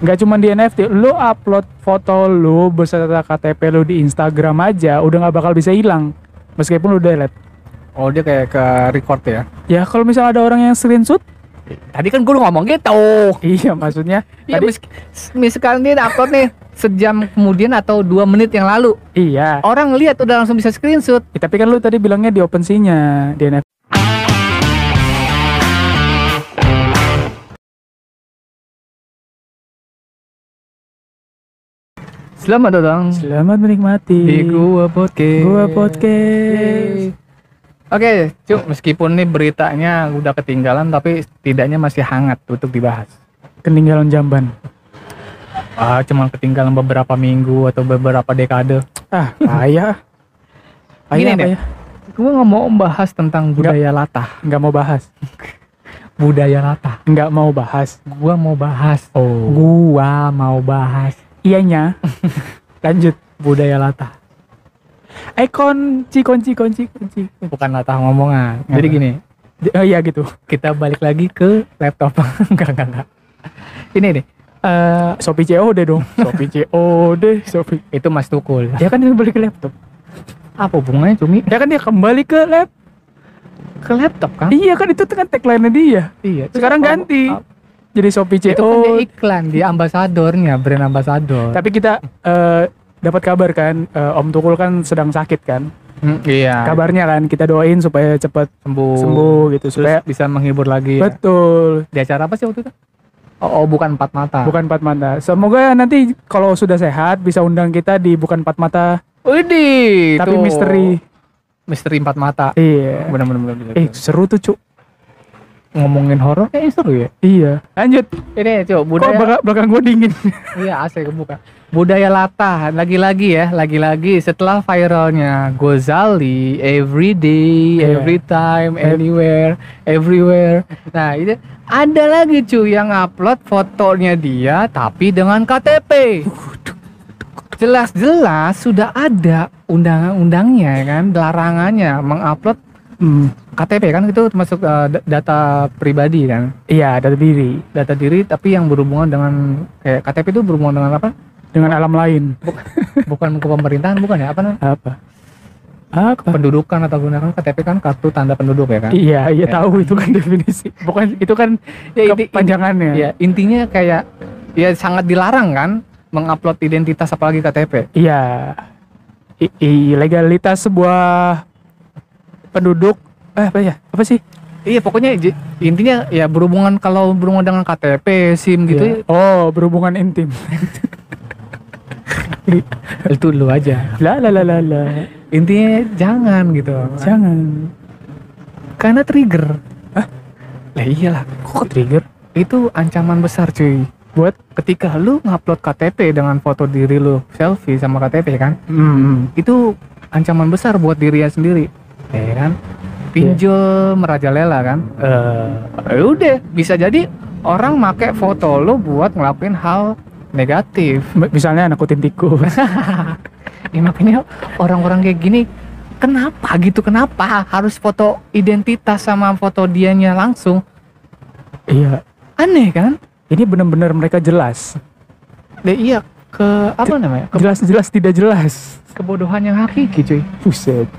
nggak cuma di NFT lu upload foto lu beserta KTP lu di Instagram aja udah nggak bakal bisa hilang meskipun lu delete Oh dia kayak ke record ya? ya kalau misalnya ada orang yang screenshot Tadi kan gue ngomong gitu. iya maksudnya Iya, tadi mis misalkan dia upload nih sejam kemudian atau dua menit yang lalu, iya orang lihat udah langsung bisa screenshot. Ya, tapi kan lu tadi bilangnya di OpenSea-nya di NFT Selamat datang selamat menikmati di gua podcast. Gua Podcast. Oke, cuk, meskipun nih beritanya udah ketinggalan tapi setidaknya masih hangat untuk dibahas. ketinggalan jamban Ah, cuma ketinggalan beberapa minggu atau beberapa dekade. ah Gini Kaya apa deh. ya Gua nggak mau membahas tentang budaya latah. nggak mau bahas Budaya latah. nggak mau bahas Gua mau bahas. oh Gua mau bahas iyanya lanjut budaya latah. eh kunci kunci kunci kunci Bukan latah ngomongan. Jadi gini, oh iya gitu kita balik lagi ke laptop. enggak, enggak, enggak. Ini nih, eh Shopee COD dong Shopee COD Shopee itu Mas Tukul. ya kan dia balik ke laptop Apa hubungannya Cumi? ya kan dia kembali ke lap Ke laptop kan? iya kan itu kan tagline dia Iya. sekarang ganti jadi Shopee Itu kan dia iklan, dia ambasadornya, brand ambasador. tapi kita eh, dapat kabar kan eh, Om Tukul kan sedang sakit kan Hmm, iya. kabarnya kan kita doain supaya cepat sembuh. sembuh gitu Terus supaya bisa menghibur lagi. ya. betul Di acara apa sih waktu itu? Oh, oh, bukan empat mata. bukan empat mata semoga nanti kalau sudah sehat bisa undang kita di bukan empat mata Widih, tapi tuh. misteri Misteri empat mata. iya bener. eh seru tuh cuk ngomongin horor kayaknya seru ya. iya lanjut Ini coba kok budaya. belakang, belakang gue dingin Iya, AC kebuka. Budaya latah lagi-lagi ya, lagi-lagi setelah viralnya Gozali every day, Iya. every time, anywhere, everywhere. Nah, ini ada lagi cuy yang upload fotonya dia tapi dengan KTP. Jelas-jelas sudah ada undangan-undangnya ya kan, larangannya mengupload hmm. KTP kan itu termasuk uh, da- data pribadi kan, iya data diri. Data diri tapi yang berhubungan dengan kayak KTP itu berhubungan dengan apa? dengan alam lain. Bukan ke pemerintahan bukan ya? Apa apa? Apa? Pendudukan atau gunakan KTP kan kartu tanda penduduk ya kan? Iya iya Ya. tahu itu kan definisi. Bukan itu kan ya, inti- kepanjangannya. ya intinya kayak ya sangat dilarang kan mengupload identitas apalagi KTP Iya. I- i- legalitas sebuah penduduk eh apa ya? Apa sih? iya pokoknya intinya ya berhubungan kalau berhubungan dengan KTP SIM gitu Iya. Oh, berhubungan intim. itu lu aja La la la la la. intinya jangan gitu Jangan. karena trigger Hah? lah iyalah Kok trigger? itu ancaman besar cuy Buat ketika lu ngupload KTP dengan foto diri lu selfie sama KTP kan hmm, itu ancaman besar buat dirinya sendiri ya kan pinjol merajalela kan eh ya udah bisa jadi orang make foto lu buat ngelakuin hal negatif misalnya nakutin tikus. ya makanya orang-orang kayak gini kenapa gitu kenapa harus foto identitas sama foto dianya langsung iya. aneh kan Ini benar-benar mereka jelas. ya, iya ke apa namanya ke Jelas-jelas tidak jelas. kebodohan yang hakiki cuy Buset.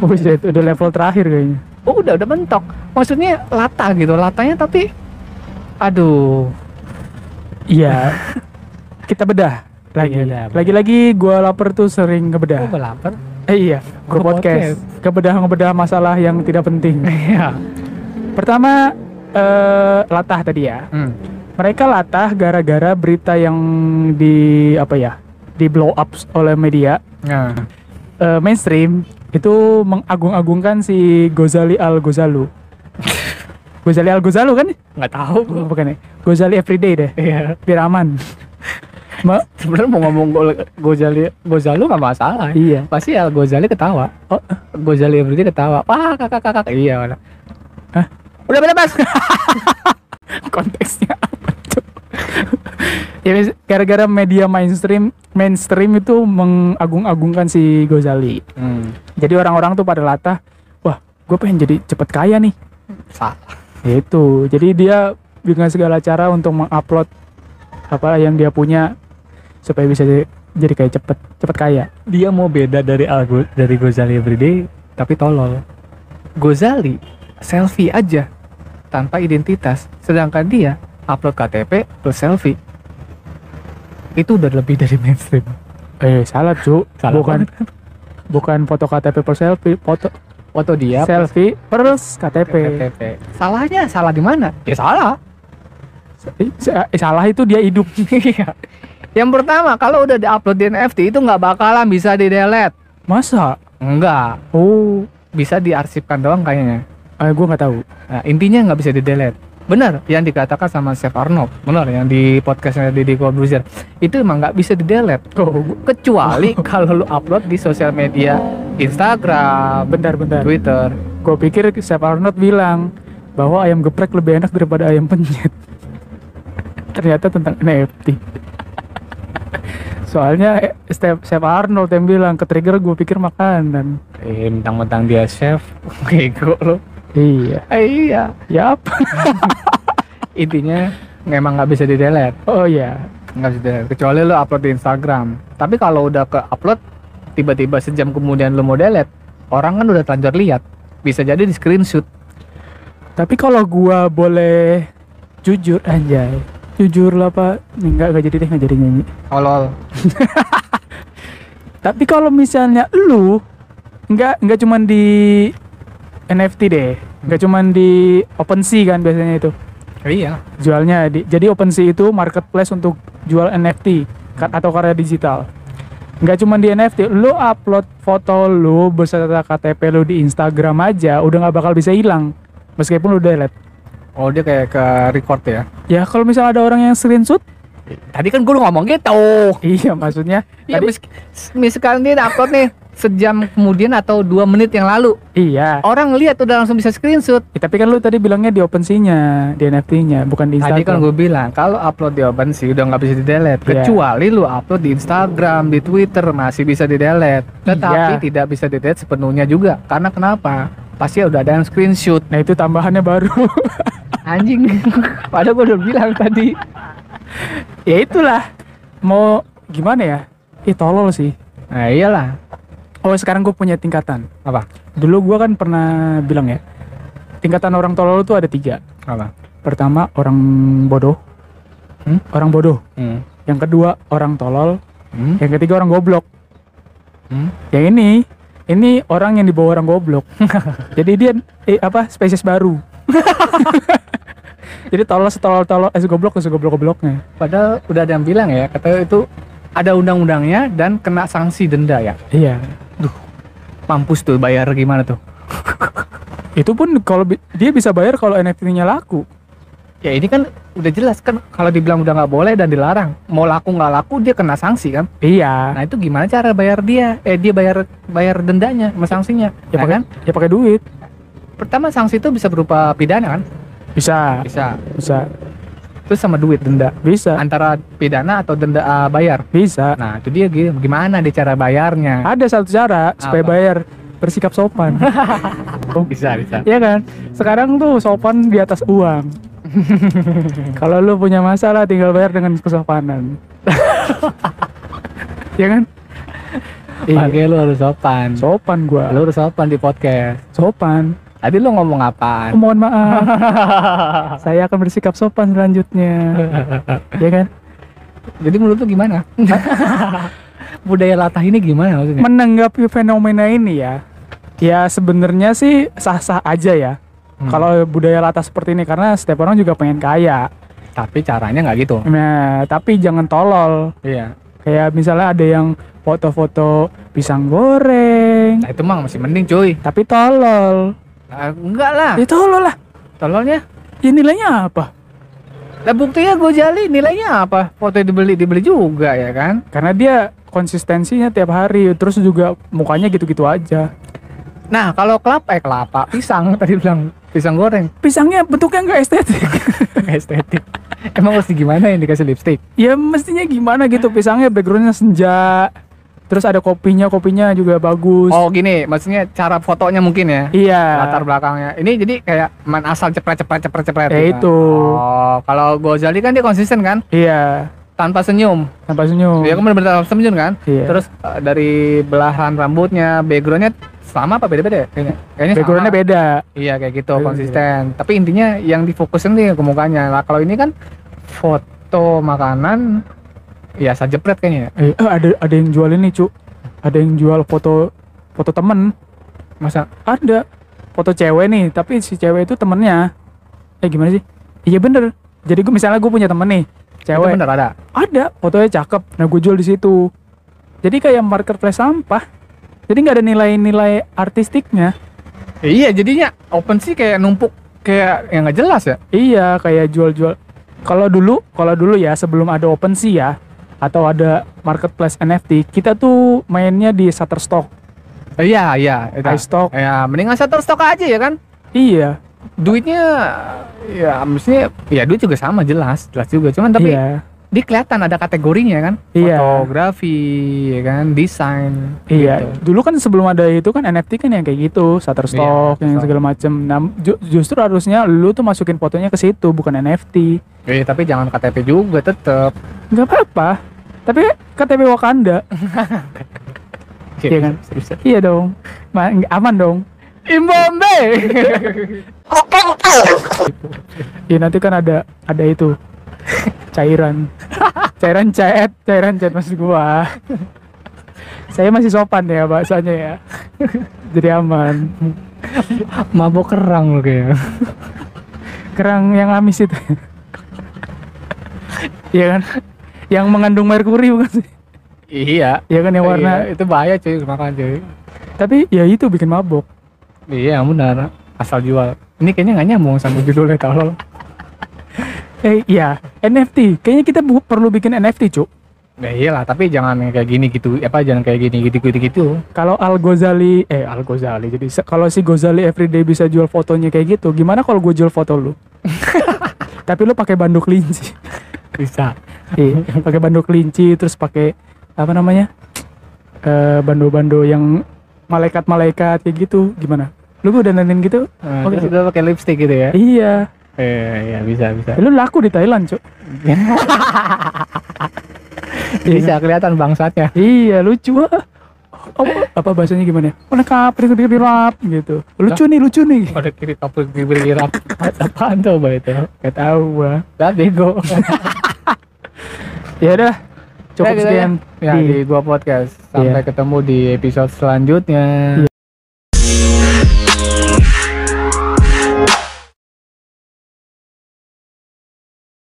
Buset, udah level terakhir kayaknya. oh udah udah mentok maksudnya lata gitu latanya tapi aduh Iya. Kita bedah lagi. Lagi-lagi gua lapar tuh sering ngebedah. oh lapar Eh iya, Gua podcast. Kebedah ngebedah masalah yang tidak penting. iya Pertama eh latah tadi ya. hmm. Mereka latah gara-gara berita yang di apa ya? di blow up oleh media nah eh, mainstream itu mengagung-agungkan si Gozali Al Gozalu. Gozali Al Gozalu kan? nggak tahu Oh, bukan ya? Gozali Everyday deh, iya biar aman. Ma- sebenarnya mau ngomong Go- Gozali Gozalu nggak masalah iya. pasti Al Gozali ketawa oh Gozali Everyday ketawa wah kakak kakak iya udah Hah? udah bebas konteksnya apa tuh? Ya gara-gara media mainstream mainstream itu mengagung-agungkan si Gozali hmm. jadi orang-orang tuh pada latah wah gue pengen jadi cepet kaya nih salah itu jadi dia dengan segala cara untuk mengupload apa yang dia punya supaya bisa jadi, jadi kayak cepet cepet kaya. Dia mau beda dari Algo dari Gozali Everyday tapi tolol. Gozali selfie aja tanpa identitas, sedangkan dia upload KTP plus selfie. Itu udah lebih dari mainstream. Eh salah cu, Salah bukan bukan foto KTP per selfie, foto Foto dia selfie per KTP. KTP. Salahnya salah di mana? Ya salah. Eh, sa- eh, salah itu dia hidup. Iya. Yang pertama, kalau udah diupload di NFT itu nggak bakalan bisa di delete. Masa? Enggak, Oh, bisa diarsipkan doang kayaknya. eh, gue nggak tahu. Nah, intinya nggak bisa di delete. Benar yang dikatakan sama Chef Arnold. Benar yang di podcastnya Didi Corbuzier. Itu emang nggak bisa di delete. Oh, Kecuali kalau lu upload di sosial media Instagram, bentar. Twitter. Gue pikir Chef Arnold bilang bahwa ayam geprek lebih enak daripada ayam penyet. Ternyata tentang NFT. Soalnya eh, Chef Chef Arnold yang bilang ke trigger gue pikir makanan. Eh, mentang-mentang dia chef, bego lo. Iya. Eh, iya. Yap. Intinya memang nggak bisa di delete. Oh iya. nggak bisa delete kecuali lu upload di Instagram tapi kalau udah ke upload tiba-tiba sejam kemudian lu mau delete orang kan udah terlanjur lihat bisa jadi di screenshot Tapi kalau gua boleh jujur anjay. Jujur lah pak. Enggak enggak jadi deh enggak jadi nyanyi. tolol Tapi kalau misalnya lu nggak nggak cuman di NFT deh, nggak cuman di OpenSea kan biasanya itu. Iya. Jualnya. Di, jadi OpenSea itu marketplace untuk jual NFT ka- atau karya digital. Nggak cuman di NFT, lu upload foto lu beserta KTP lu di Instagram aja, udah nggak bakal bisa hilang. Meskipun lu delete. oh dia kayak ke record ya? Ya kalau misalnya ada orang yang screenshot, tadi kan gue ngomong gitu. Iya maksudnya. Iya, tadi mis misalkan dia upload nih sejam kemudian atau dua menit yang lalu iya. orang lihat udah langsung bisa screenshot Ya, tapi kan lu tadi bilangnya di OpenSea-nya, di NFT-nya, bukan di Instagram. Tadi kan gue bilang kalau upload di OpenSea udah nggak bisa di delete Iya. kecuali lu upload di Instagram, di Twitter masih bisa di delete. Tetapi Iya. tidak bisa di delete sepenuhnya juga. Karena kenapa? Pasti udah ada yang screenshot. Nah itu tambahannya baru. Anjing. Padahal gue udah bilang tadi. ya itulah. Mau gimana ya? Ih tolol sih. Nah iyalah. Oh sekarang gue punya tingkatan. Apa? Dulu gue kan pernah bilang ya. Tingkatan orang tolol itu ada tiga. Apa? Pertama orang bodoh. Hmm? Orang bodoh. Hmm. Yang kedua orang tolol. Hmm? Yang ketiga orang goblok. Hmm? Yang ini, ini orang yang dibawa orang goblok. Jadi dia eh, apa spesies baru. Jadi tolol setolol tolol, eh goblok segoblok gobloknya. Padahal udah ada yang bilang ya, katanya itu ada undang-undangnya dan kena sanksi denda ya. Iya. Mampus tuh bayar gimana tuh? Itu pun kalau bi- dia bisa bayar kalau NFT-nya laku. Ya ini kan udah jelas kan kalau dibilang udah nggak boleh dan dilarang. Mau laku nggak laku dia kena sanksi kan. Iya. Nah itu gimana cara bayar dia? Eh dia bayar bayar dendanya sama sanksinya. ya Nah, pakai kan? ya pakai duit. Pertama sanksi itu bisa berupa pidana kan? Bisa, Bisa. bisa, Terus sama duit denda. bisa, Antara pidana atau denda ah, bayar. bisa. Nah itu dia gi- gimana dia cara bayarnya? Ada satu cara supaya Apa? bayar bersikap sopan. Oh, bisa bisa. Iya kan? Sekarang tuh sopan di atas uang. Kalau lu punya masalah tinggal bayar dengan kesopanan. ya kan? Iya. Makanya lu harus sopan. Sopan gua. Lu harus sopan di podcast. Sopan. Tadi lu ngomong Oh, apaan? mohon maaf. Saya akan bersikap sopan selanjutnya. ya kan? Jadi menurut lu gimana? Budaya latah ini gimana maksudnya? Menanggapi fenomena ini ya. Ya sebenarnya sih sah-sah aja ya. Hmm. Kalau budaya latah seperti ini karena setiap orang juga pengen kaya. Tapi caranya nggak gitu. Nah, tapi jangan tolol. Iya. Kayak misalnya ada yang foto-foto pisang goreng, Nah itu mah masih mending cuy. tapi tolol. Nah, enggak lah. Ya tolol lah. Tololnya. Ya nilainya apa? Lah buktinya gue jali nilainya apa? Foto dibeli dibeli juga ya kan? Karena dia konsistensinya tiap hari, terus juga mukanya gitu-gitu aja. Nah kalau kelapa eh kelapa pisang tadi bilang pisang goreng Pisangnya bentuknya nggak estetik. nggak estetik. Emang mesti gimana yang dikasih lipstick? ya mestinya gimana gitu pisangnya backgroundnya senja. Terus ada kopinya, kopinya juga bagus. Oh gini, maksudnya cara fotonya mungkin ya. iya. Latar belakangnya. Ini jadi kayak main asal cepret cepret cepret cepret. Ya itu. Oh, kalau Gozali kan dia konsisten kan? Iya. tanpa senyum. tanpa senyum Dia kan benar-benar tanpa senyum kan. Iya. Terus eh, dari belahan rambutnya, backgroundnya sama apa beda-beda ya? Kayaknya. Kayaknya backgroundnya beda Iya kayak gitu Beda. konsisten. Tapi intinya yang difokusin nih ke mukanya. Lah kalau ini kan foto makanan ya saja jepret kayaknya. ya. eh, eh, ada ada yang jual ini cu ada yang jual foto foto temen. Masa ada foto cewek nih tapi si cewek itu temennya. Eh gimana sih? Iya bener. Jadi gue misalnya gue punya temen nih itu cewek. bener ada? ada fotonya cakep. Nah gue jual di situ. Jadi kayak marketplace sampah. Jadi nggak ada nilai-nilai artistiknya. Iya jadinya open sih kayak numpuk kayak yang nggak jelas ya. iya kayak jual-jual. Kalau dulu kalau dulu ya sebelum ada OpenSea ya atau ada marketplace NFT kita tuh mainnya di Shutterstock Iya iya. itu. iStock Ya mendingan satu stok aja ya kan. iya Duitnya ya mestinya ya duit juga sama jelas jelas juga. Cuman tapi iya dia kelihatan ada kategorinya kan. Iya. Fotografi ya kan, desain. Iya, gitu. dulu kan sebelum ada itu kan NFT kan yang kayak gitu, Shutterstock, Iya, yang segala macem. Nah, ju- justru harusnya lu tuh masukin fotonya ke situ, bukan NFT. Eh, tapi jangan KTP juga tetep. Nggak apa-apa. Tapi KTP Wakanda, Iya kan? Bisa. iya dong, Ma- aman dong. Imbombe. Iya nanti kan ada ada itu cairan, cairan chat, cairan chat maksud gua. Saya masih sopan ya bahasanya ya, jadi aman. Mabok kerang lo kayak. Kerang yang amis itu, iya kan? Yang mengandung merkuri bukan sih? Iya. Iya kan yang warna Iya, itu bahaya cuy makan cuy. tapi ya itu bikin mabok Iya benar. Asal jual. Ini kayaknya nggak nyambung sama judulnya tolol. eh iya NFT kayaknya kita bu- perlu bikin NFT cuk Ya iyalah, tapi jangan kayak gini gitu. Apa jangan kayak gini gitu gitu gitu. kalau Al Ghazali eh Al Ghazali jadi kalau si Ghazali everyday bisa jual fotonya kayak gitu gimana kalau gue jual foto lu tapi lu pakai banduk kelinci Bisa. Iya pakai banduk kelinci terus pakai apa namanya eh bando-bando yang malaikat-malaikat kayak gitu gimana lu udah nenin gitu Nah, Oke. terus udah pakai lipstick gitu ya. iya Eh, iya bisa bisa. lu laku di Thailand cuk Bisa kelihatan bangsatnya. Iya lucu ah. Apa, apa bahasanya gimana? ya? Lengkap, lengkap, gitu. Lucu nih, lucu nih. Pada kiri kapur kiri kiri apaan tuh bah itu? Gak tahu gua. Lah bego. Ya udah, cukup Ya, gitu sekian. Ya Di- di gua podcast. Sampai ketemu di episode selanjutnya.